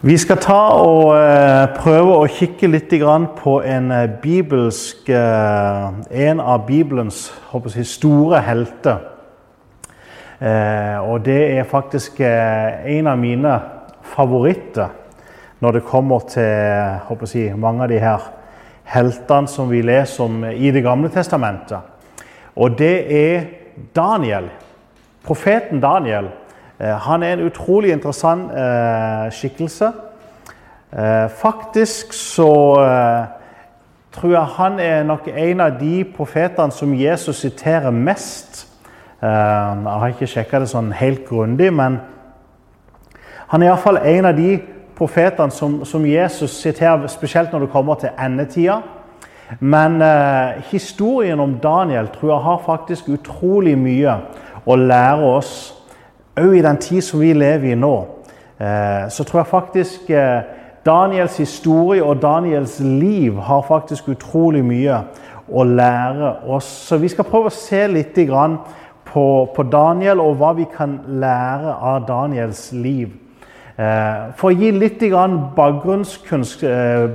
Vi skal ta og eh, prøve å kikke litt på en eh, bibelsk eh, En av Bibelens jeg, store helter. Og det er faktisk en av mine favoritter når det kommer til jeg, mange av de her heltene som vi leser om i Det gamle testamentet. Og det er Daniel. Profeten Daniel. Eh, han er en utrolig interessant eh, skikkelse. Eh, faktisk så tror jeg han er nok en av de profetene som Jesus siterer mest. Jeg har ikke sjekka det sånn helt grundig, men han er iallfall en av de profetene som, som, Jesus siterer, spesielt når det kommer til endetida. Men eh, historien om Daniel tror jeg har faktisk utrolig mye å lære oss, òg i den tid som vi lever i nå. Eh, så tror jeg faktisk eh, Daniels historie og Daniels liv har faktisk utrolig mye å lære oss. Så vi skal prøve å se litt på, Daniel og hva vi kan lære av Daniels liv. Eh, for å gi litt bakgrunnskunst, eh,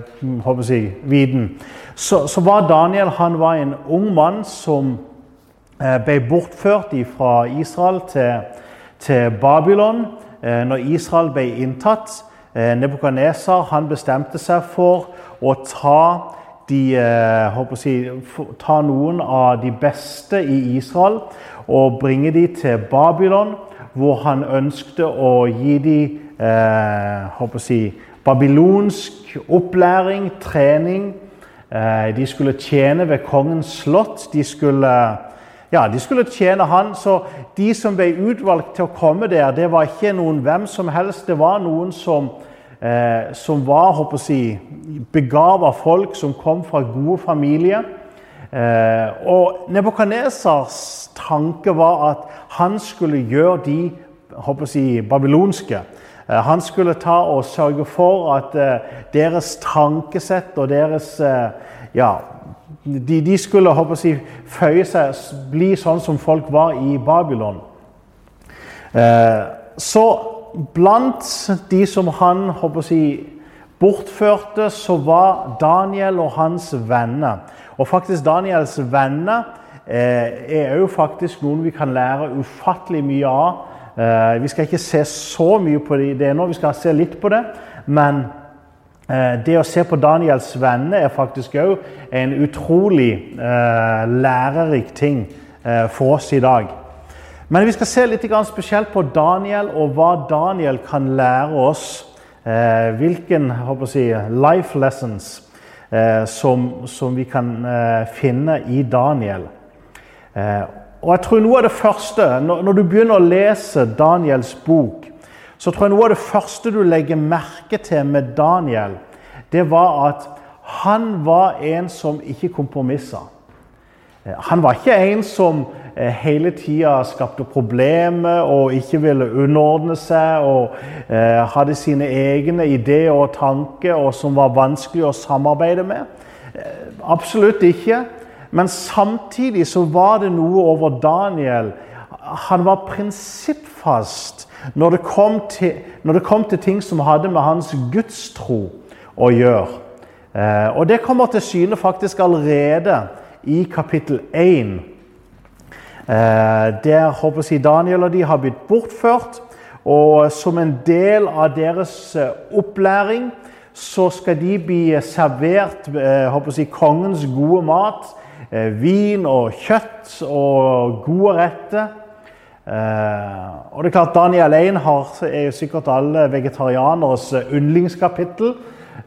så, var Daniel han var en ung mann som ble bortført fra Israel til, til Babylon når Israel ble inntatt. Nebukadnesar bestemte seg for å ta, de, si, ta noen av de beste i Israel og bringe dem til Babylon, hvor han ønsket å gi dem eh, si, babylonsk opplæring, trening. Eh, de skulle tjene ved kongens slott. De skulle, ja, de skulle tjene han. Så de som ble utvalgt til å komme der, det var ikke noen hvem som helst. Det var noen som, eh, som var håper si, begava folk, som kom fra gode familier. Eh, og Nebukadnesars tanke var at han skulle gjøre de håper si, babylonske Eh, han skulle ta og sørge for at eh, deres tankesett og deres eh, Ja, de, de skulle håper jeg, føye seg, bli sånn som folk var i Babylon. Så blant de som han håper jeg, bortførte, så var Daniel og hans venner. Og faktisk Daniels venner er òg faktisk noen vi kan lære ufattelig mye av Eh, vi skal ikke se så mye på det nå, vi skal se litt på det. Men eh, det å se på Daniels venner er faktisk òg en utrolig eh, lærerik ting for oss i dag. Men vi skal se litt spesielt på Daniel og hva Daniel kan lære oss. Hvilken si, life lessons som, som, vi kan finne i Daniel. Og jeg tror noe av det første, Når du begynner å lese Daniels bok, så tror jeg noe av det første du legger merke til med Daniel, det var at han var en som ikke kompromissa. Eh, han var ikke en som eh, hele tida skapte problemer og ikke ville underordne seg og eh, hadde sine egne ideer og tanker og som var vanskelig å samarbeide med. Absolutt ikke. Men samtidig så var det noe over Daniel. Han var prinsippfast når det kom til, det kom til ting som hadde med hans gudstro å gjøre. Eh, og det kommer til syne faktisk allerede i kapittel 1. Eh, der håper jeg, Daniel og de har blitt bortført. Og som en del av deres eh, opplæring så skal de bli servert håper jeg, kongens gode mat vin og kjøtt og gode retter. Eh, og det er klart Daniel 1 er jo sikkert alle vegetarianeres yndlingskapittel.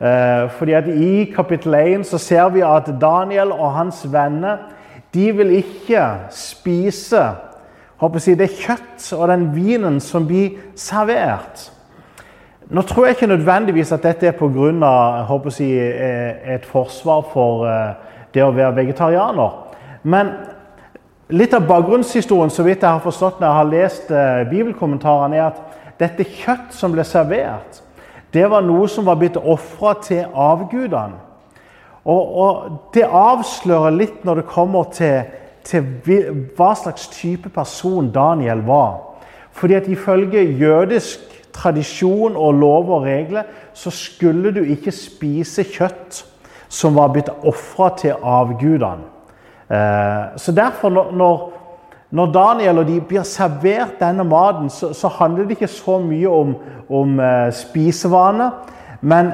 Eh, fordi at I kapittel 1 så ser vi at Daniel og hans venner de vil ikke spise jeg, det kjøtt og den vinen som blir servert. Nå tror jeg ikke nødvendigvis at dette er pga. et forsvar for det å være vegetarianer. Men litt av bakgrunnshistorien så vidt jeg har forstått når jeg har lest eh, bibelkommentarene, er at dette kjøtt som ble servert, det var noe som var blitt ofra til avgudene. Og, og, Det avslører litt når det kommer til, til hva slags type person Daniel var. Fordi at Ifølge jødisk tradisjon og lov og regler, så skulle du ikke spise kjøtt som var blitt ofra til avgudene. Eh, så derfor, når, når Daniel og de blir servert denne maten, så, så handler det ikke så mye om, om uh, spisevaner. Men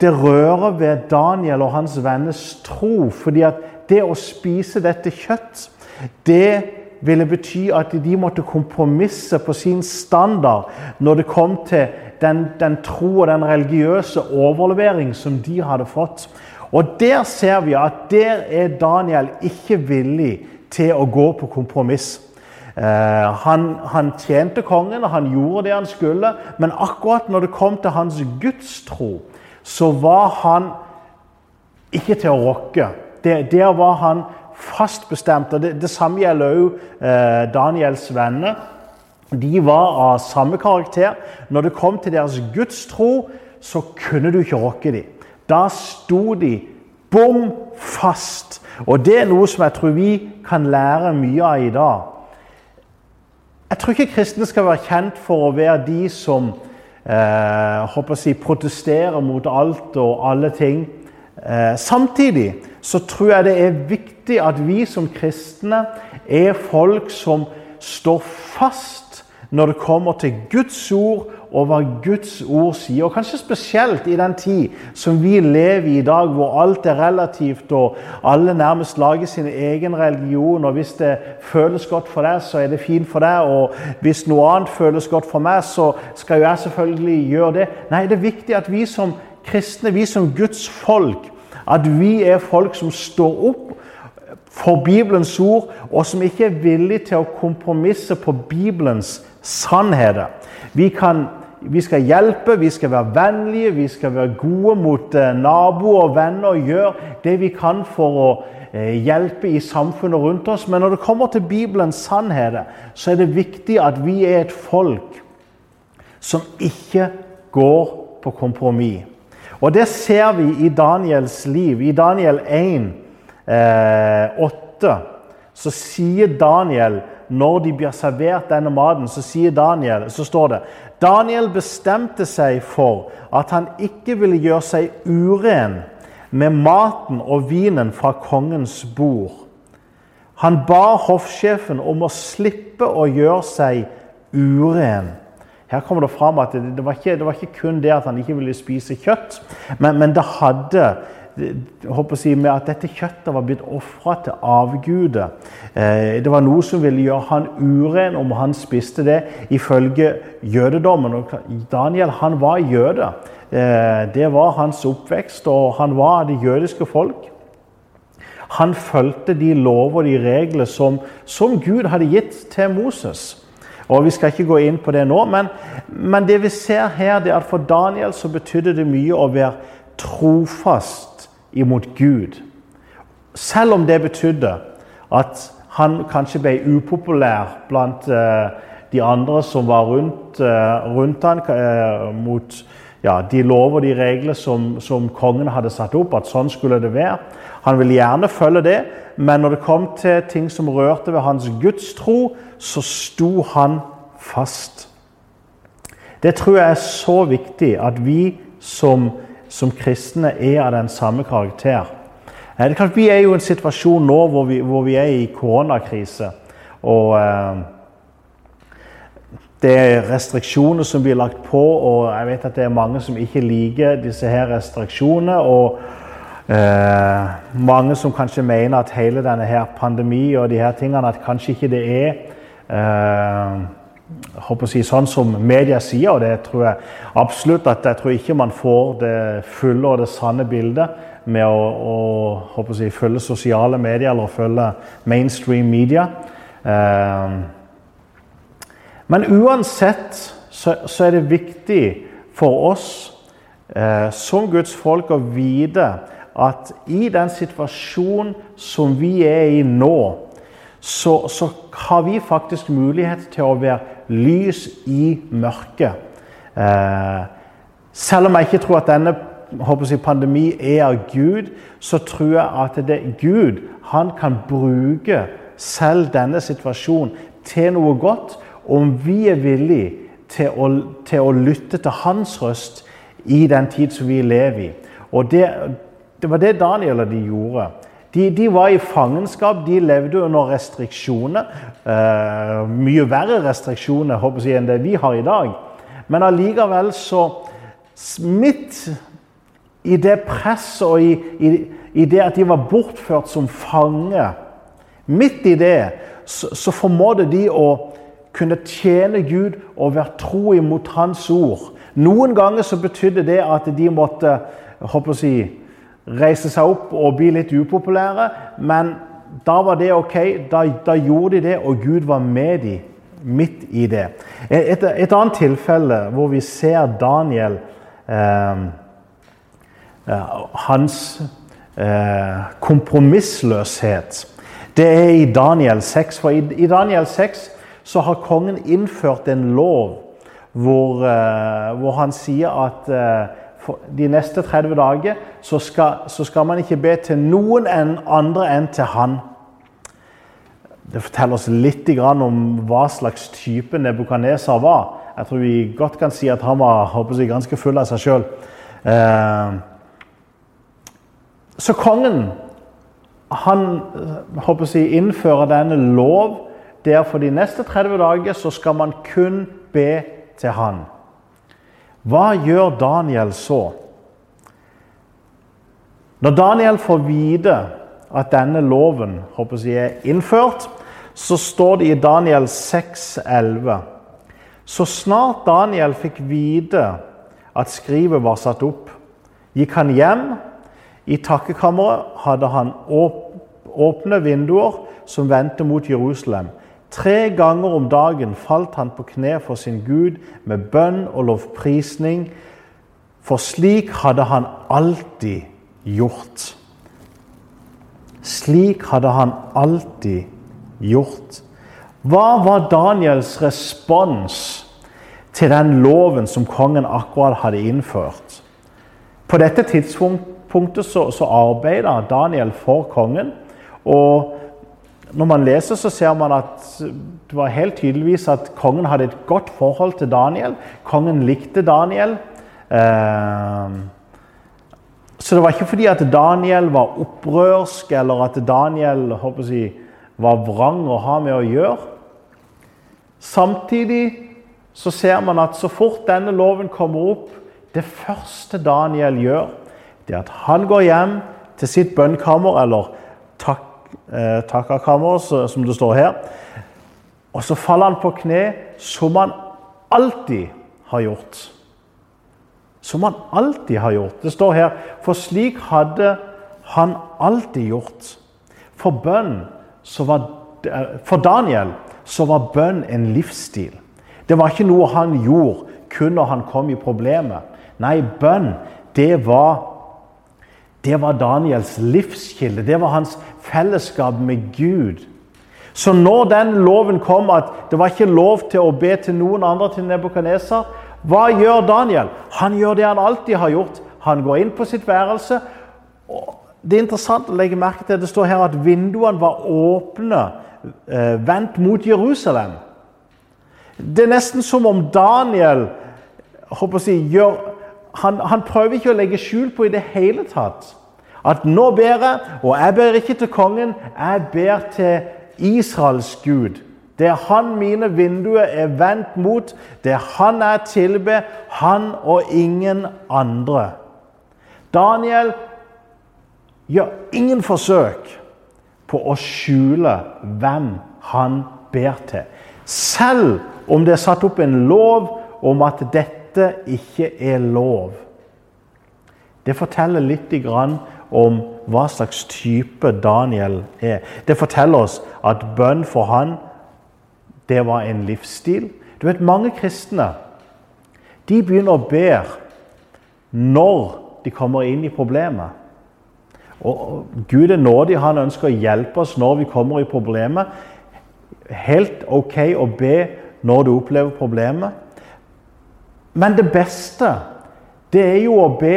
det rører ved Daniel og hans venners tro. fordi at det å spise dette kjøtt, det ville bety at de måtte kompromisse på sin standard når det kom til den, den tro og den religiøse overlevering som de hadde fått. Og der ser vi at der er Daniel ikke villig til å gå på kompromiss. Eh, han, han, tjente kongen, og han gjorde det han skulle, men akkurat når det kom til hans gudstro, så var han ikke til å rokke. Der, der var han fast bestemt. og Det, det samme gjelder òg eh, Daniels venner. De var av samme karakter. Når det kom til deres gudstro, så kunne du ikke rokke dem. Da sto de bom fast. Og det er noe som jeg tror vi kan lære mye av i dag. Jeg tror ikke kristne skal være kjent for å være de som eh, si, protesterer mot alt og alle ting. Eh, samtidig så tror jeg det er viktig at vi som kristne er folk som står fast når det kommer til Guds ord og hva Guds ord sier. Og Kanskje spesielt i den tid som vi lever i i dag, hvor alt er relativt og alle nærmest lager sin egen religion. og Hvis det føles godt for deg, så er det fint for deg. Og hvis noe annet føles godt for meg, så skal jo jeg selvfølgelig gjøre det. Nei, det er viktig at vi som kristne, vi som Guds folk, at vi er folk som står opp for Bibelens ord, og som ikke er villige til å kompromisse på Bibelens sannheter. Vi kan vi skal hjelpe, vi skal være vennlige, vi skal være gode mot eh, naboer og venner og gjøre det vi kan for å eh, hjelpe i samfunnet rundt oss. Men når det kommer til Bibelens sannheter, så er det viktig at vi er et folk som ikke går på kompromiss. Og det ser vi i Daniels liv. I Daniel 1, eh, 8, så sier Daniel når de blir servert denne maten, så sier Daniel, så står det Daniel bestemte seg for at han ikke ville gjøre seg uren med maten og vinen fra kongens bord. Han ba hoffsjefen om å slippe å gjøre seg uren. Her kommer det fram at det, var, ikke, det var, ikke, kun det at han ikke ville spise kjøtt, men, men det hadde si, med at dette kjøttet var blitt ofra til avguder. Eh, det var noe som ville gjøre han uren om han spiste det, ifølge jødedommen. Daniel han var jøde. Eh, det var hans oppvekst, og han var det jødiske folk. Han fulgte de lover og de regler som, som, Gud hadde gitt til Moses. Og Vi skal ikke gå inn på det nå, men, men det vi ser her, det er at for Daniel så betydde det mye å være trofast imot Gud. Selv om det betydde at han kanskje ble upopulær blant uh, de andre som var rundt, uh, rundt han, uh, mot ja, de lover og de regler som, som, kongen hadde satt opp, at sånn skulle det være. Han ville gjerne følge det, men når det kom til ting som rørte ved hans gudstro, så sto han fast. Det tror jeg er så viktig at vi som som kristne er av den samme karakter. Eh, Vi er jo i en situasjon nå hvor vi, hvor vi er i koronakrise. Og eh, det er restriksjoner som blir lagt på, og jeg vet at det er mange som ikke liker disse her restriksjonene. og eh, Mange som kanskje mener at hele denne her pandemi og de her tingene at kanskje ikke det er eh, håper å si, sånn som media sier, og det tror jeg absolutt at jeg tror ikke man får det fulle og det sanne bildet med å, å håper å si, følge sosiale medier eller følge mainstream media. Eh, men uansett så, så, er det viktig for oss eh, som Guds folk å vite at i den situasjonen som vi er i nå, så, så, har vi faktisk mulighet til å være lys i mørket. Eh, selv om jeg ikke tror at denne jeg, pandemi er av Gud, så tror jeg at det er Gud han kan bruke selv denne situasjonen til noe godt, om vi er villige til å, til å lytte til hans røst i den tid som vi lever i. Og det, det var det Daniel og de gjorde. De, de, var i fangenskap, de levde under restriksjoner. Eh, mye verre restriksjoner håper jeg, enn det vi har i dag. Men allikevel så Midt i det presset og i, i, i, det at de var bortført som fange, midt i det, så, så formådde de å kunne tjene Gud og være tro imot Hans ord. Noen ganger så betydde det at de måtte håper si, reise seg opp og bli litt upopulære. Men da var det ok. Da, da gjorde de det, og Gud var med dem midt i det. Et, et annet tilfelle hvor vi ser Daniel eh, eh, Hans eh, kompromissløshet, det er i Daniel 6. For i, i Daniel 6 så har kongen innført en lov hvor, eh, hvor han sier at eh, de neste 30 dager så skal, så skal, man ikke be til noen enn andre enn til han. Det forteller oss litt om hva slags type Nebukadnesar var. Jeg tror vi godt kan si at han var jeg, ganske full av seg sjøl. Eh, så kongen han jeg, innfører denne lov der for de neste 30 dager så skal man kun be til han. Hva gjør Daniel så? Når Daniel får vite at denne loven jeg, er innført, så står det i Daniel 6,11 Så snart Daniel fikk vite at skrivet var satt opp, gikk han hjem. I takkekammeret hadde han åpne vinduer som vendte mot Jerusalem. Tre ganger om dagen falt han på kne for sin Gud med bønn og lovprisning, for slik hadde han alltid gjort. Slik hadde han alltid gjort. Hva var Daniels respons til den loven som kongen akkurat hadde innført? På dette tidspunktet så, så arbeidet Daniel for kongen. og når man leser, så ser man at det var helt tydeligvis at kongen hadde et godt forhold til Daniel. Kongen likte Daniel. Eh, så det var ikke fordi at Daniel var opprørsk eller at Daniel jeg, var vrang å ha med å gjøre. Samtidig så ser man at så fort denne loven kommer opp Det første Daniel gjør, det er at han går hjem til sitt bønnkammer eller eh, takkakammer, som det står her. Og så faller han på kne, som han alltid har gjort. Som han alltid har gjort. Det står her For slik hadde han alltid gjort. For bønn var, For Daniel så var bønn en livsstil. Det var ikke noe han gjorde kun når han kom i problemet. Nei, bønn, det var det var Daniels livskilde. Det var hans fellesskap med Gud. Så når den loven kom at det var ikke lov til å be til noen andre til Nebukadneser, hva gjør Daniel? Han gjør det han alltid har gjort. Han går inn på sitt værelse. Det er interessant å legge merke til det står her at vinduene var åpne, eh, vendt mot Jerusalem. Det er nesten som om Daniel håper jeg, gjør, han, han prøver ikke å legge skjul på i det hele tatt at nå ber jeg, og jeg ber ikke til kongen, jeg ber til Israels Gud. Det er han mine vinduer er vendt mot, det er han jeg tilber, han og ingen andre. Daniel gjør ingen forsøk på å skjule hvem han ber til. Selv om det er satt opp en lov om at dette ikke er lov. Det forteller litt om hva slags type Daniel er. Det forteller oss at bønn for han, det var en livsstil. Du vet, Mange kristne de begynner å be når de kommer inn i problemet. Og Gud er nådig, han ønsker å hjelpe oss når vi kommer i problemet. Helt ok å be når du opplever problemet. Men det beste, det er jo å be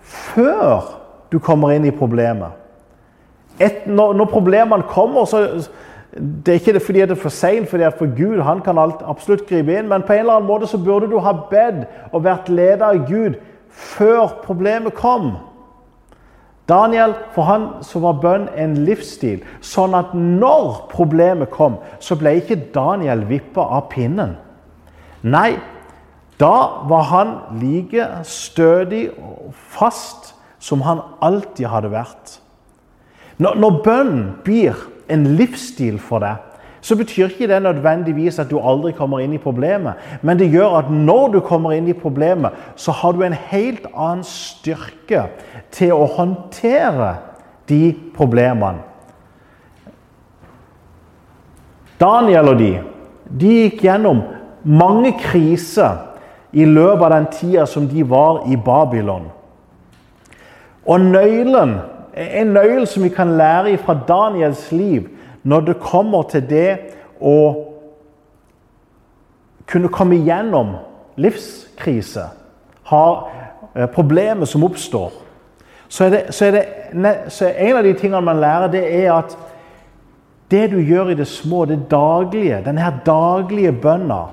før du kommer inn i problemet. Et, når, når, problemene kommer, så, Det er ikke det fordi det er for seint, for Gud han kan alt, absolutt gripe inn. Men på en eller annen måte så burde du ha bedt og vært ledet av Gud før problemet kom. Daniel, for han så var bønn en livsstil. Sånn at når problemet kom, så ble ikke Daniel vippa av pinnen. Nei, da var han like stødig og fast som han alltid hadde vært. Når, når bønn blir en livsstil for deg, så betyr ikke det nødvendigvis at du aldri kommer inn i problemet. Men det gjør at når du kommer inn i problemet, så har du en helt annen styrke til å håndtere de problemene. Daniel og de, de gikk gjennom mange kriser i løpet av den tida som de var i Babylon. Og nøylen, en nøkkel som vi kan lære fra Daniels liv, når det kommer til det å kunne komme igjennom livskrise, ha problemet problemer som oppstår, så er, det, så er det så er en av de tingene man lærer, det er at det du gjør i det små, det daglige, denne her daglige bønna,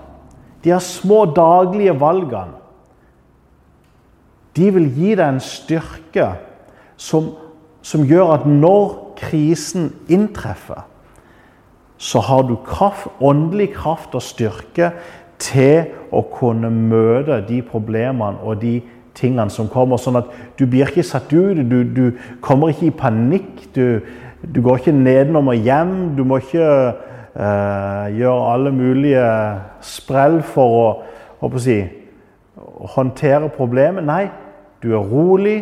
de her små daglige valgene, de vil gi deg en styrke som, som gjør at når krisen inntreffer, så har du kraft, åndelig kraft og styrke til å kunne møte de problemene og de tingene som kommer. Sånn at du blir ikke satt ut, du, du kommer ikke i panikk. Du, du, går ikke nedenom og hjem. Du må ikke uh, gjøre alle mulige sprell for å, å si, håndtere problemet. Nei, du er rolig.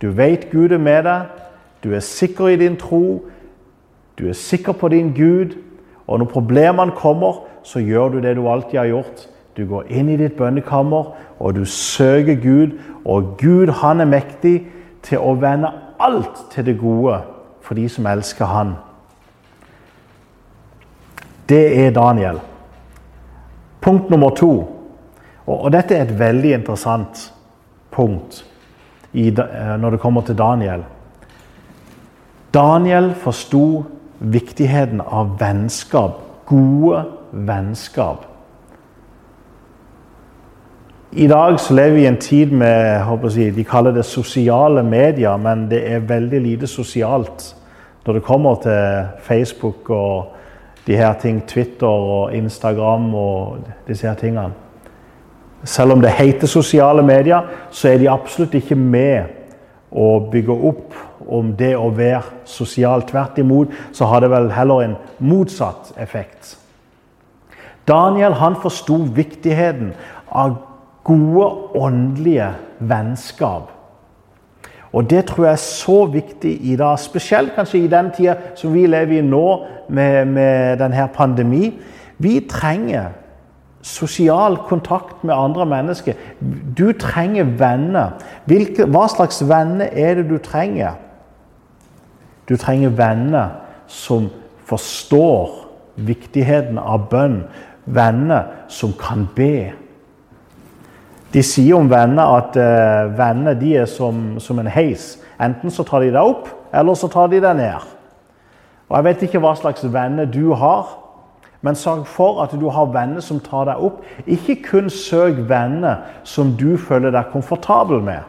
Du vet Gud er med deg. Du er sikker i din tro. Du er sikker på din Gud, og når problemene kommer, så gjør du det du alltid har gjort. Du går inn i ditt bønnekammer, og du søker Gud. Og Gud, han er mektig til å vende alt til det gode for de som elsker han. Det er Daniel. Punkt nummer to. Og, dette er et veldig interessant punkt når det kommer til Daniel. Daniel forsto viktigheten av vennskap. Gode vennskap. I dag så lever vi i en tid med jeg, De kaller det sosiale medier, men det er veldig lite sosialt når det kommer til Facebook og de her ting, Twitter og Instagram og disse her tingene. Selv om det heter sosiale medier, så er de absolutt ikke med å bygge opp om det å være sosial. Tvert imot så har det vel heller en motsatt effekt. Daniel han forsto viktigheten av gode åndelige vennskap. Og Det tror jeg er så viktig i dag, spesielt kanskje i den tida som vi lever i nå, med, med denne pandemi. Vi trenger sosial kontakt med andre mennesker. Du trenger venner. Hvilke, hva slags venner er det du trenger? Du trenger venner som forstår viktigheten av bønn. Venner som kan be. De sier om venner at uh, venner de er som, som, en heis. Enten så tar de deg opp, eller så tar de deg ned. Og Jeg vet ikke hva slags venner du har. Men sørg for at du har venner som tar deg opp. Ikke kun søk venner som du føler deg komfortabel med.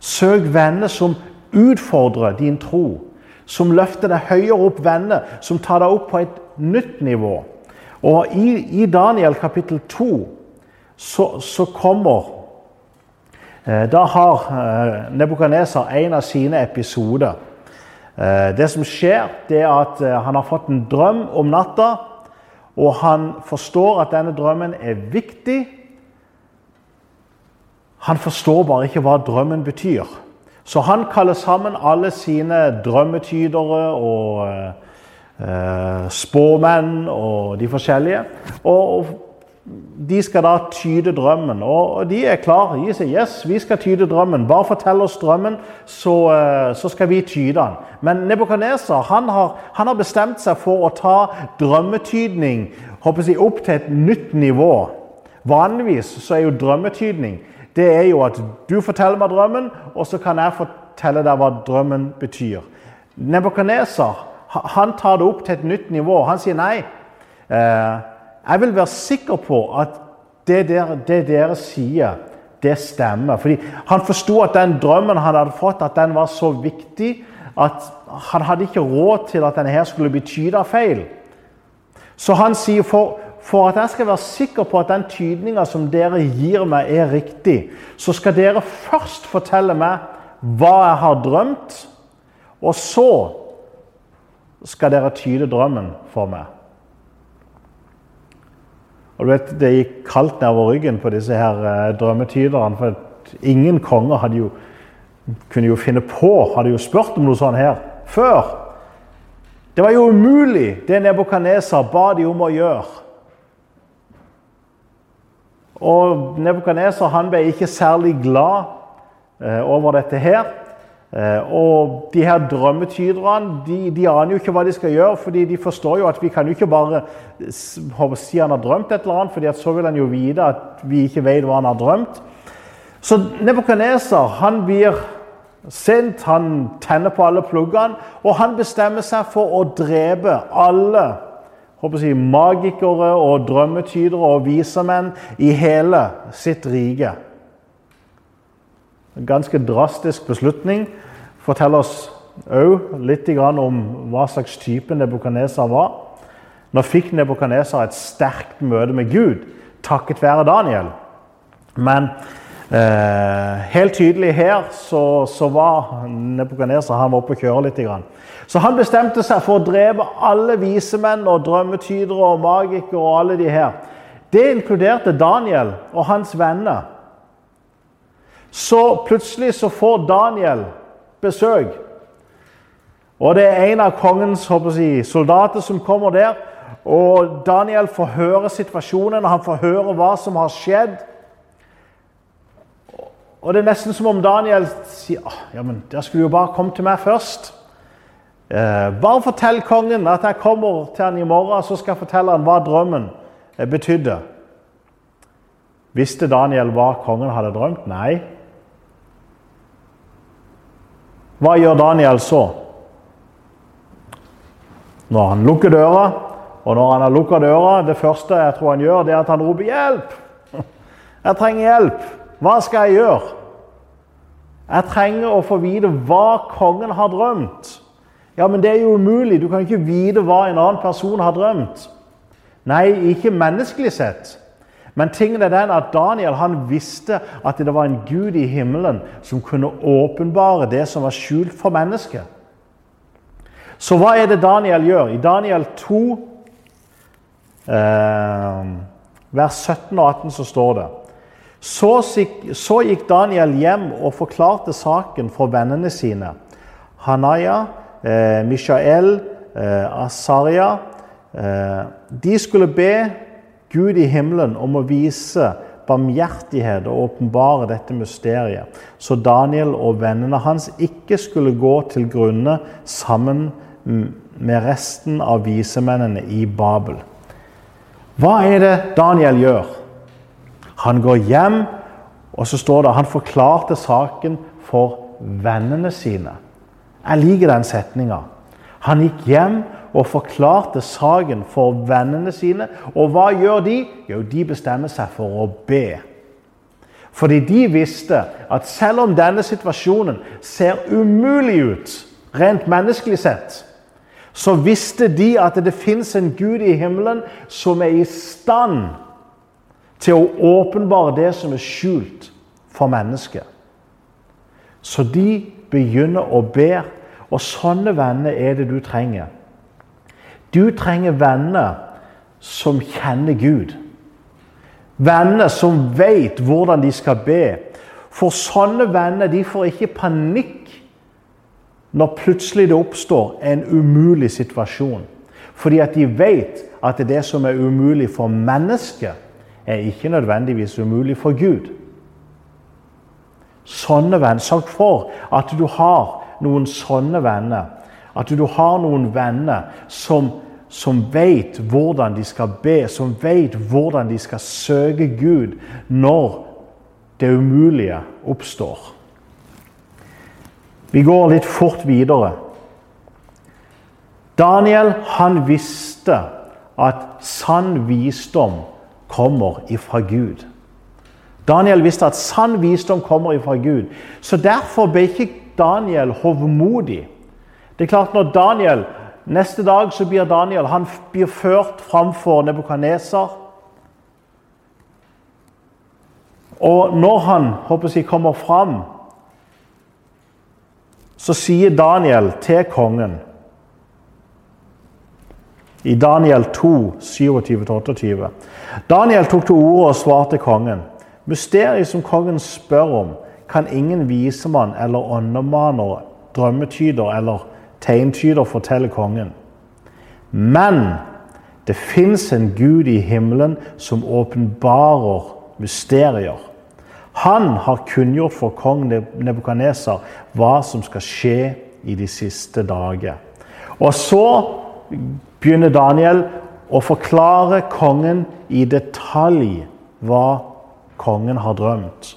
Søk venner som utfordrer din tro. Som løfter deg høyere opp venner, som tar deg opp på et nytt nivå. Og i, i Daniel kapittel 2 så, så kommer eh, Da har Nebukadnesar en av sine episoder. Eh, det som skjer, det er at eh, han har fått en drøm om natta. Og han forstår at denne drømmen er viktig. Han forstår bare ikke hva drømmen betyr. Så han kaller sammen alle sine drømmetydere og eh, spåmenn og de forskjellige. Og, de skal da tyde drømmen, og de er klare. De sier yes, vi skal tyde drømmen. Bare fortell oss drømmen, så, eh, så skal vi tyde den. Men Nebukadneser han, han, har bestemt seg for å ta drømmetydning jeg, opp til et nytt nivå. Vanligvis så er jo drømmetydning det er jo at du forteller meg drømmen, og så kan jeg fortelle deg hva drømmen betyr. Nebukadneser tar det opp til et nytt nivå. Han sier nei. Eh, jeg vil være sikker på at det, der, det dere sier, det stemmer. Fordi han forsto at den drømmen han hadde fått, at den var så viktig at han hadde ikke råd til at denne her skulle bli tyda feil. Så han sier for, for, at jeg skal være sikker på at den tydninga som dere gir meg, er riktig, så skal dere først fortelle meg hva jeg har drømt, og så skal dere tyde drømmen for meg. Og du vet, Det gikk kaldt nedover ryggen på disse her eh, drømmetyderne. For ingen konger hadde jo, kunne jo finne på hadde jo spurt om noe sånt her før. Det var jo umulig, det Nebukadneser ba de om å gjøre. Og Nebukadneser ble ikke særlig glad eh, over dette her. Eh, og de her drømmetyderne de, de, aner jo ikke hva de skal gjøre, fordi de forstår jo at vi kan jo ikke bare si han har drømt et eller annet, fordi så vil han jo vite at vi ikke vet hva han har drømt. Så Nebukadneser han blir sint, han tenner på alle pluggene, og han bestemmer seg for å drepe alle håper jeg, magikere og drømmetydere og visermenn i hele sitt rike. En ganske drastisk beslutning. Forteller oss òg litt om hva slags type Nebukadneser var. Nå fikk Nebukadneser et sterkt møte med Gud takket være Daniel. Men eh, helt tydelig her så, så var Nebukadneser oppe og kjøre litt. Så han bestemte seg for å drepe alle visemenn og drømmetydere og magikere og alle de her. Det inkluderte Daniel og hans venner. Så plutselig så får Daniel besøk. Og det er en av kongens jeg, soldater som kommer der. Og Daniel får høre situasjonen, og han får høre hva som har skjedd. Og det er nesten som om Daniel sier ja, men der skulle jo bare komme til meg først. Eh, bare fortell kongen at jeg kommer til han i morgen, så skal jeg fortelle han hva drømmen betydde. Visste Daniel hva kongen hadde drømt? Nei. Hva gjør Daniel så? Når han lukker døra, og når han har lukka døra Det første jeg tror han gjør, det er at han roper 'hjelp'. Jeg trenger hjelp. Hva skal jeg gjøre? Jeg trenger å få vite hva kongen har drømt. Ja, men det er jo umulig. Du kan ikke vite hva en annen person har drømt. Nei, ikke menneskelig sett. Men tingen er den at Daniel han visste at det var en gud i himmelen som kunne åpenbare det som var skjult for mennesket. Så hva er det Daniel gjør? I Daniel 2, eh, vers 17 og 18, så står det så, så gikk Daniel hjem og forklarte saken for vennene sine. Hanaya, eh, Mishael, eh, Asaria. Eh, de skulle be Gud i himmelen om å vise barmhjertighet og åpenbare dette mysteriet, så Daniel og vennene hans ikke skulle gå til grunne sammen med resten av visemennene i Babel. Hva er det Daniel gjør? Han går hjem, og så står det han forklarte saken for vennene sine. Jeg liker den setninga. Han gikk hjem og forklarte saken for vennene sine. Og hva gjør de? Jo, de bestemmer seg for å be. Fordi de visste at selv om denne situasjonen ser umulig ut, rent menneskelig sett, så visste de at det fins en Gud i himmelen som er i stand til å åpenbare det som er skjult for mennesket. Så de begynner å be, og sånne venner er det du trenger. Du trenger venner som kjenner Gud. Venner som vet hvordan de skal be. For sånne venner de får ikke panikk når plutselig det oppstår en umulig situasjon. Fordi at de vet at det som er umulig for mennesket, er ikke nødvendigvis umulig for Gud. Sånne venner, Sørg for at du har noen sånne venner at du har noen venner som, som vet hvordan de skal be, som vet hvordan de skal søke Gud når det umulige oppstår. Vi går litt fort videre. Daniel han visste at sann visdom kommer ifra Gud. Daniel visste at sann visdom kommer ifra Gud. Så derfor ble ikke Daniel hovmodig. Det er klart Når Daniel Neste dag så blir Daniel han blir ført framfor Nebukadneser. Og når han håper jeg, kommer fram, så sier Daniel til kongen i Daniel 2, 27-28. Daniel tok til orde og svarte kongen. Mysteriet som kongen spør om, kan ingen visemann eller åndemaner, drømmetyder eller tegntyder forteller kongen. Men det fins en Gud i himmelen som åpenbarer mysterier. Han har kunngjort for kong Nebukadneser hva som skal skje i de siste dager. Og så begynner Daniel å forklare kongen i detalj hva kongen har drømt.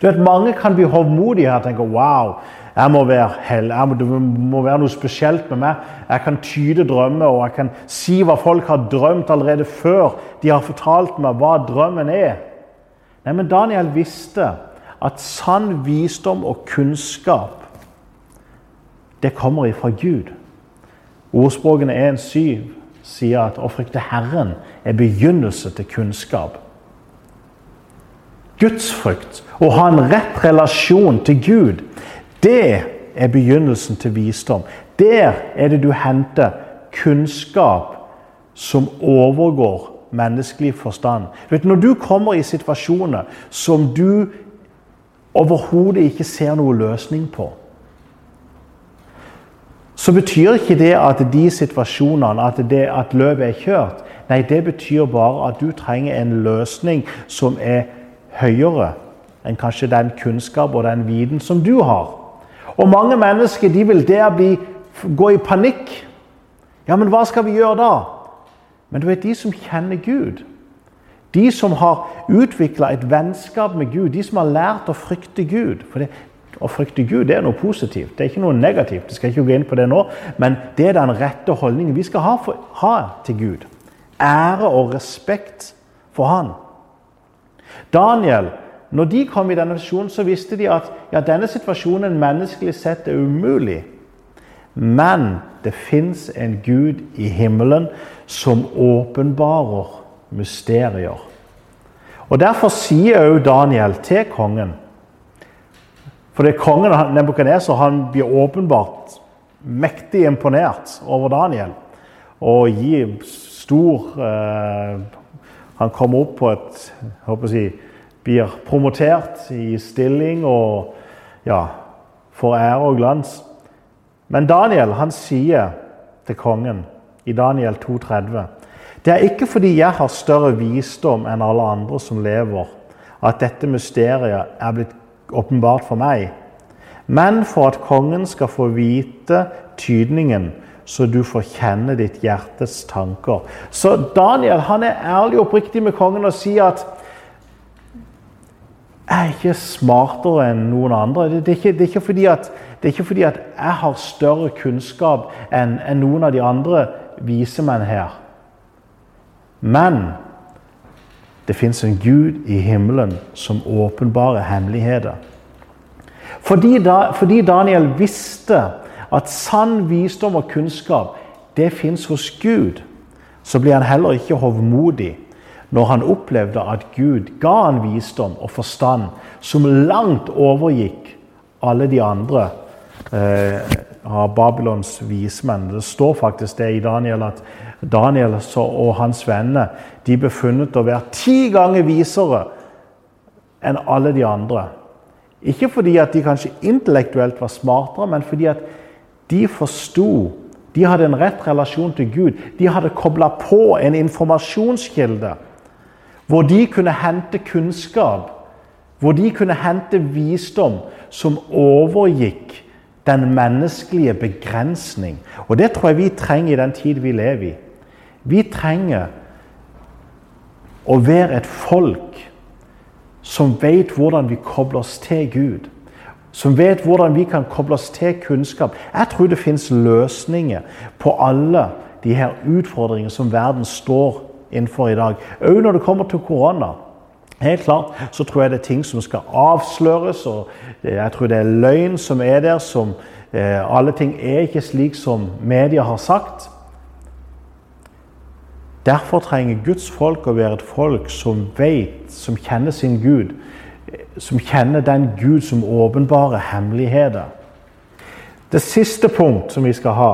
Du vet, Mange kan bli hovmodige og tenke wow, jeg må være hell, jeg må, det må være noe spesielt med meg. Jeg kan tyde drømmer og jeg kan si hva folk har drømt allerede før de har fortalt meg hva drømmen er. Nei, Men Daniel visste at sann visdom og kunnskap det kommer ifra Gud. Ordspråkene 1,7 sier at å frykte Herren er begynnelse til kunnskap. Gudsfrykt, å ha en rett relasjon til Gud, det er begynnelsen til visdom. Der er det du henter kunnskap som overgår menneskelig forstand. Vet, når du kommer i situasjoner som du overhodet ikke ser noen løsning på, så betyr ikke det at de situasjonene, at, det, at løpet er kjørt. Nei, det betyr bare at du trenger en løsning som er høyere enn kanskje den kunnskap og den viten som du har. Og mange mennesker de vil der bli, gå i panikk. Ja, men hva skal vi gjøre da? Men du vet, de som kjenner Gud, de som har utvikla et vennskap med Gud, de som har lært å frykte Gud For det, å frykte Gud det er noe positivt, det er ikke noe negativt. Jeg skal ikke gå inn på det nå, Men det er den rette holdningen vi skal ha, for, ha til Gud. Ære og respekt for Han. Daniel, når de kom i denne situasjonen, så visste de at ja, denne situasjonen menneskelig sett er umulig. Men det fins en Gud i himmelen som åpenbarer mysterier. Og Derfor sier også Daniel til kongen for det er kongen Nebukadneser han blir åpenbart mektig imponert over Daniel og gir stor eh, Han kommer opp på et jeg håper å si, Blir promotert i stilling og ja, får ære og glans. Men Daniel han sier til kongen i Daniel 2,30.: Det er ikke fordi jeg har større visdom enn alle andre som lever, at dette mysteriet er blitt åpenbart for meg, men for at kongen skal få vite tydningen, så du får kjenne ditt hjertes tanker. Så Daniel han er ærlig og oppriktig med kongen og sier at jeg er ikke smartere enn noen andre. Det er ikke, det er at, er ikke fordi, at, jeg har større kunnskap enn, enn noen av de andre visemenn her. Men det fins en Gud i himmelen som åpenbarer hemmeligheter. Fordi, da, fordi Daniel visste at sann visdom og kunnskap det fins hos Gud, så blir han heller ikke hovmodig når han opplevde at Gud ga han visdom og forstand som langt overgikk alle de andre eh, av Babylons vismenn. Det står faktisk det i Daniel at Daniel og hans venner de befunnet å være ti ganger visere enn alle de andre. Ikke fordi at de kanskje intellektuelt var smartere, men fordi at de forsto De hadde en rett relasjon til Gud. De hadde kobla på en informasjonskilde hvor de kunne hente kunnskap, hvor de kunne hente visdom som overgikk den menneskelige begrensning. Og det tror jeg vi trenger i den tid vi lever i. Vi trenger å være et folk som vet hvordan vi kobler oss til Gud. som vet hvordan vi kan koble oss til kunnskap. Jeg tror det fins løsninger på alle de her utfordringene som verden står innenfor i dag. Òg når det kommer til korona. Helt klart så tror jeg det er ting som skal avsløres, og jeg tror det er løgn som er der. som eh, Alle ting er ikke slik som media har sagt. Derfor trenger Guds folk å være et folk som vet, som kjenner sin Gud. Som kjenner den Gud som åpenbarer hemmeligheter. Det siste punkt som vi skal ha,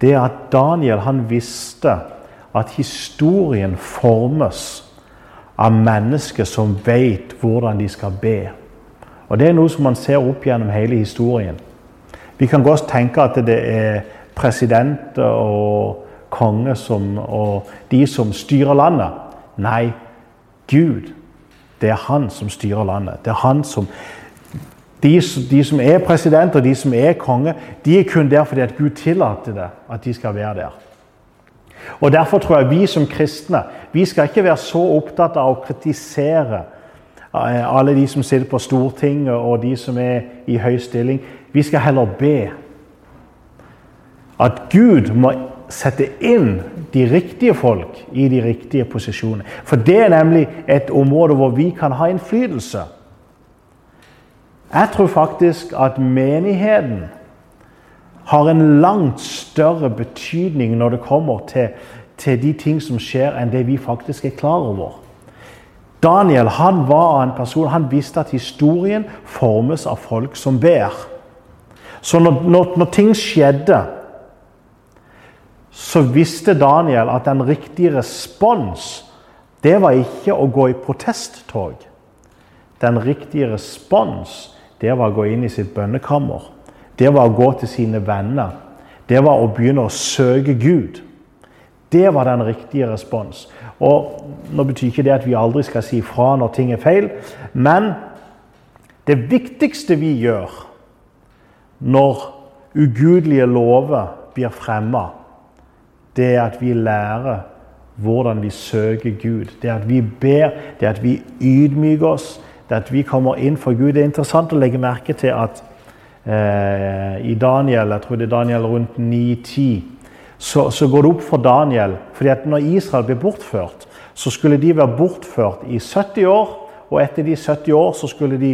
det er at Daniel han visste at historien formes av mennesker som vet hvordan de skal be. Og Det er noe som man ser opp gjennom hele historien. Vi kan godt tenke at det er presidenter og konge som, og de som styrer landet. Nei, Gud. Det er han som styrer landet. Det er han som de, de, som er president og de som er konge, de er kun der fordi at Gud tillater det, at de skal være der. Og Derfor tror jeg vi som kristne vi skal ikke være så opptatt av å kritisere eh, alle de som sitter på Stortinget og de som er i høy stilling. Vi skal heller be at Gud må sette inn de riktige folk i de riktige posisjonene. For det er nemlig et område hvor vi kan ha innflytelse. Jeg tror faktisk at menigheten har en langt større betydning når det kommer til, til de ting som skjer, enn det vi faktisk er klar over. Daniel han var en person, han visste at historien formes av folk som ber. Så når, når, når ting skjedde, så visste Daniel at den riktige respons det var ikke å gå i protesttog. Den riktige respons det var å gå inn i sitt bønnekammer. Det var å gå til sine venner. Det var å begynne å søke Gud. Det var den riktige respons. Og Nå betyr ikke det at vi aldri skal si fra når ting er feil, men det viktigste vi gjør når ugudelige lover blir fremma, det er at vi lærer hvordan vi søker Gud. Det er at vi ber, det er at vi ydmyker oss, det at vi kommer inn for Gud. Det er interessant å legge merke til at eh, i Daniel, jeg tror det er Daniel rundt 9-10, så, så, går det opp for Daniel fordi at når Israel ble bortført, så skulle de være bortført i 70 år, og etter de 70 år så skulle de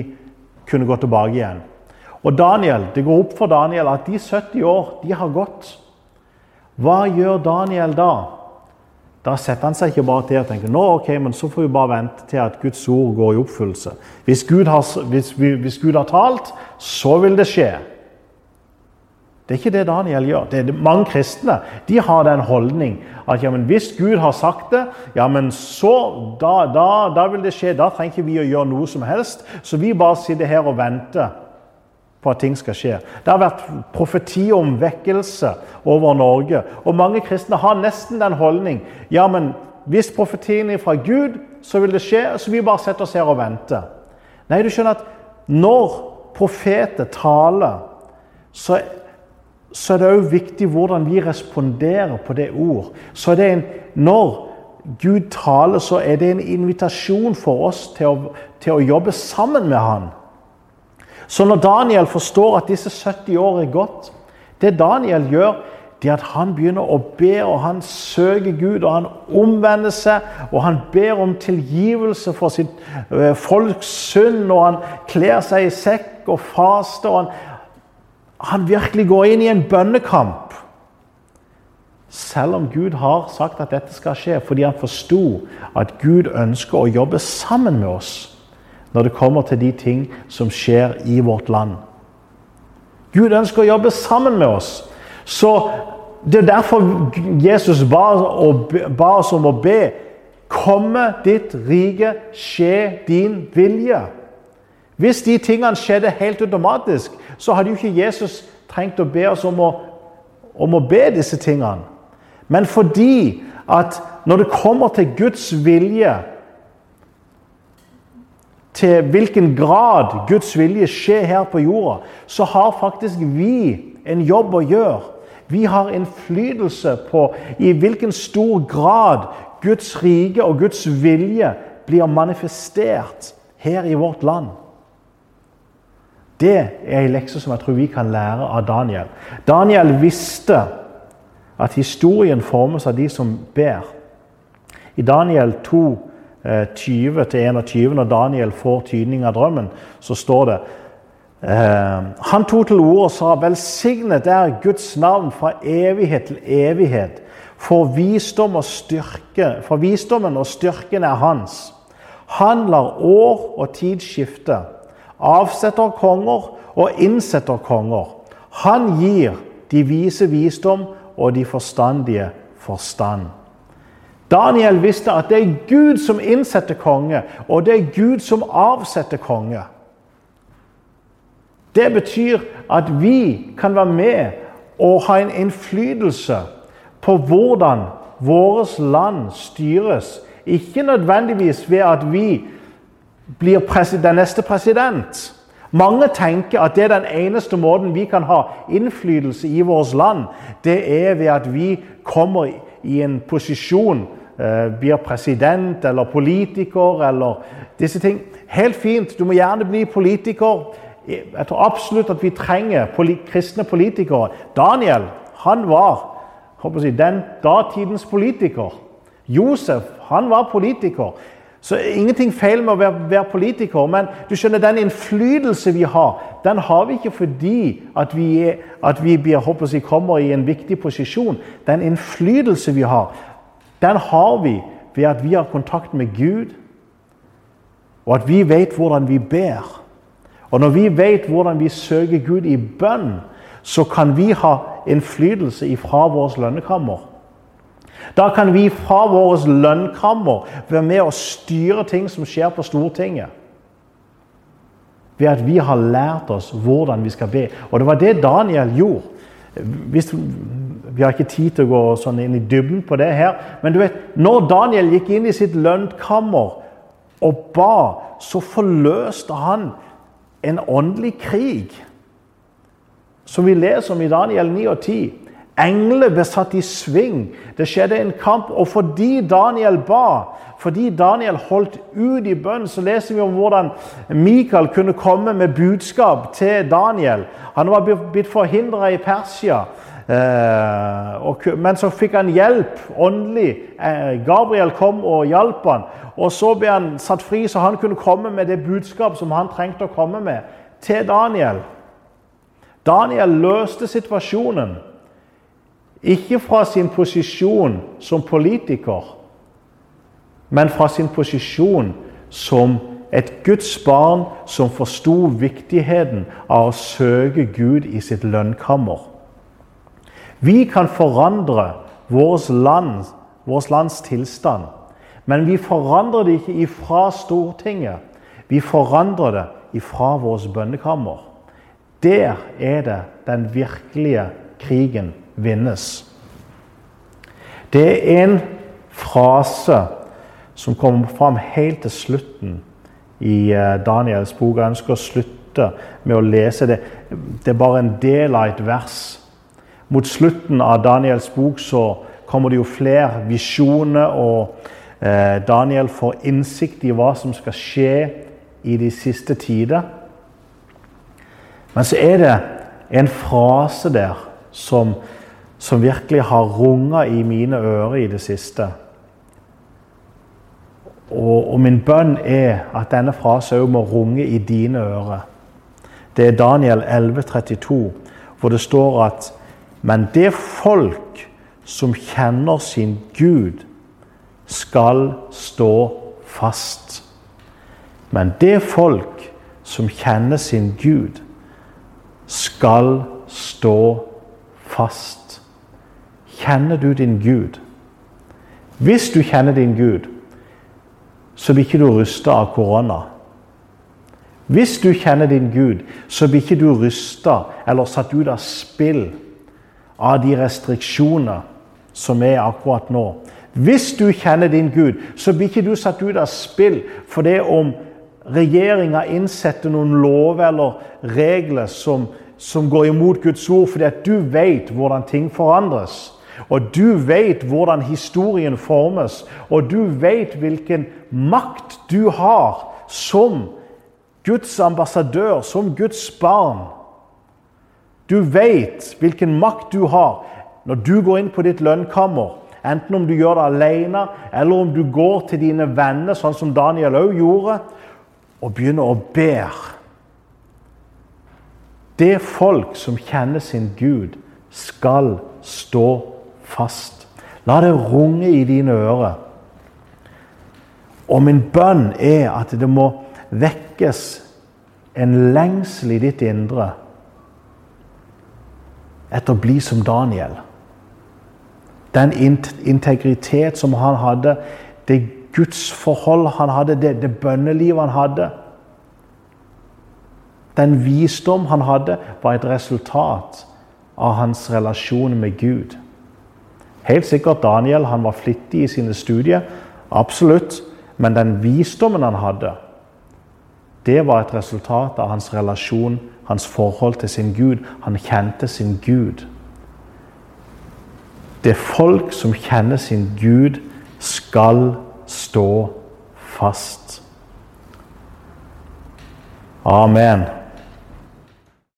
kunne gå tilbake igjen. Og Daniel, Det går opp for Daniel at de 70 år de har gått. Hva gjør Daniel da? Da setter han seg ikke bare til og tenker nå ok, men så får vi bare vente til at Guds ord går i oppfyllelse. Hvis Gud har, hvis, hvis Gud har talt, så vil det skje. Det er ikke det Daniel gjør. Det er mange kristne de har den holdning at ja, hvis Gud har sagt det, ja, men så, da, da, da vil det skje. Da trenger ikke vi å gjøre noe som helst. Så vi bare sitter her og venter på at ting skal skje. Det har vært profeti om vekkelse over Norge. Og mange kristne har nesten den holdning ja, men hvis profetien er fra Gud, så vil det skje, så vi bare setter oss her og venter. Nei, du skjønner at når profeter taler, så, så er det òg viktig hvordan vi responderer på det ord. Så det en, når Gud taler, så er det en invitasjon for oss til å, til å jobbe sammen med Han. Så når Daniel forstår at disse 70 år er gått Det Daniel gjør, det er at han begynner å be, og han søker Gud, og han omvender seg, og han ber om tilgivelse for sitt øh, folks synd, og han kler seg i sekk og faster. og han, han virkelig går inn i en bønnekamp. Selv om Gud har sagt at dette skal skje, fordi han forsto at Gud ønsker å jobbe sammen med oss når det kommer til de ting som skjer i vårt land. Gud ønsker å jobbe sammen med oss. Så Det er derfor Jesus ba, ba oss om å be. Komme ditt rike, skje din vilje. Hvis de tingene skjedde helt automatisk, så hadde jo ikke Jesus trengt å be oss om å, om å be disse tingene. Men fordi at når det kommer til Guds vilje, til hvilken grad Guds vilje skjer her på jorda, så har faktisk vi en jobb å gjøre. Vi har innflytelse på i hvilken stor grad Guds rike og Guds vilje blir manifestert her i vårt land. Det er en lekse som jeg tror vi kan lære av Daniel. Daniel visste at historien formes av de som ber. I Daniel 2, 20-21, eh, når Daniel får tydning av drømmen, så står det eh, Han tok til orde og sa:" Velsignet er Guds navn fra evighet til evighet. For, visdom og styrke, for visdommen og styrken er hans. Han lar år og tid skifte, avsetter konger og innsetter konger. Han gir de vise visdom og de forstandige forstand. Daniel visste at det er Gud som innsetter konge, og det er Gud som avsetter konge. Det betyr at vi kan være med og ha en innflytelse på hvordan vårt land styres. Ikke nødvendigvis ved at vi blir den neste president. Mange tenker at det er den eneste måten vi kan ha innflytelse i vårt land, det er ved at vi kommer i en posisjon, eh, blir president eller politiker eller disse ting. Helt fint, du må gjerne bli politiker. Jeg tror absolutt at vi trenger kristne politikere. Daniel han var jeg, den datidens politiker. Josef han var politiker. Så ingenting feil med å være, være, politiker, men du skjønner, den innflytelse vi har, den har vi ikke fordi at vi, er, at vi blir, jeg, kommer i en viktig posisjon. Den innflytelse vi har, den har vi ved at vi har kontakt med Gud, og at vi vet hvordan vi ber. Og når vi vet hvordan vi søker Gud i bønn, så kan vi ha innflytelse ifra vårt lønnekammer. Da kan vi fra våre lønnkammer være med og styre ting som skjer på Stortinget. Ved at vi har lært oss hvordan vi skal be. Og det var det Daniel gjorde. Hvis, vi har ikke tid til å gå sånn inn i dybden på det her. Men du vet, når Daniel gikk inn i sitt lønnkammer og ba, så forløste han en åndelig krig. Som vi leser om i Daniel 9 og 10. Engler ble satt i sving. Det skjedde en kamp. Og fordi Daniel ba, fordi Daniel holdt ut i bønn, så leser vi om hvordan Mikael kunne komme med budskap til Daniel. Han var blitt forhindra i Persia. Eh, men så fikk han hjelp åndelig. Eh, Gabriel kom og hjalp han. Og så ble han satt fri, så han kunne komme med det budskap som han trengte å komme med, til Daniel. Daniel løste situasjonen. Ikke fra sin posisjon som politiker, men fra sin posisjon som et Guds barn som forsto viktigheten av å søke Gud i sitt lønnkammer. Vi kan forandre vårt land, vårt lands tilstand, men vi forandrer det ikke ifra Stortinget. Vi forandrer det ifra vårt bønnekammer. Der er det den virkelige krigen vinnes. Det er en frase som kommer fram helt til slutten i eh, Daniels bok. Jeg ønsker å slutte med å lese det. Det er bare en del av et vers. Mot slutten av Daniels bok så kommer det jo flere visjoner, og eh, Daniel får innsikt i hva som skal skje i de siste tider. Men så er det en frase der som som virkelig har runga i mine ører i det siste. Og, og min bønn er at denne frasen òg må runge i dine ører. Det er Daniel 11, 32, hvor det står at Men det folk som kjenner sin Gud, skal stå fast. Men det folk som kjenner sin Gud, skal stå fast. Kjenner du din Gud? Hvis du kjenner din Gud, så blir ikke du rysta av korona. Hvis du kjenner din Gud, så blir ikke du rysta eller satt ut av spill av de restriksjoner som er akkurat nå. Hvis du kjenner din Gud, så blir ikke du satt ut av spill for det om regjeringa innsetter noen lover eller regler som, som går imot Guds ord, fordi at du vet hvordan ting forandres. Og du vet hvordan historien formes, og du vet hvilken makt du har som Guds ambassadør, som Guds barn. Du vet hvilken makt du har når du går inn på ditt lønnkammer. Enten om du gjør det alene, eller om du går til dine venner, sånn som Daniel òg gjorde, og begynner å be. Det folk som kjenner sin Gud, skal stå fast. La det runge i dine ører. Og min bønn er at det må vekkes en lengsel i ditt indre etter å bli som Daniel. Den integritet som han hadde, det gudsforhold han hadde, det, det bønnelivet han hadde. Den visdom han hadde, var et resultat av hans relasjon med Gud. Helt sikkert Daniel han var flittig i sine studier, absolutt. Men den visdommen han hadde, det var et resultat av hans relasjon, hans forhold til sin Gud. Han kjente sin Gud. Det folk som kjenner sin Gud, skal stå fast. Amen.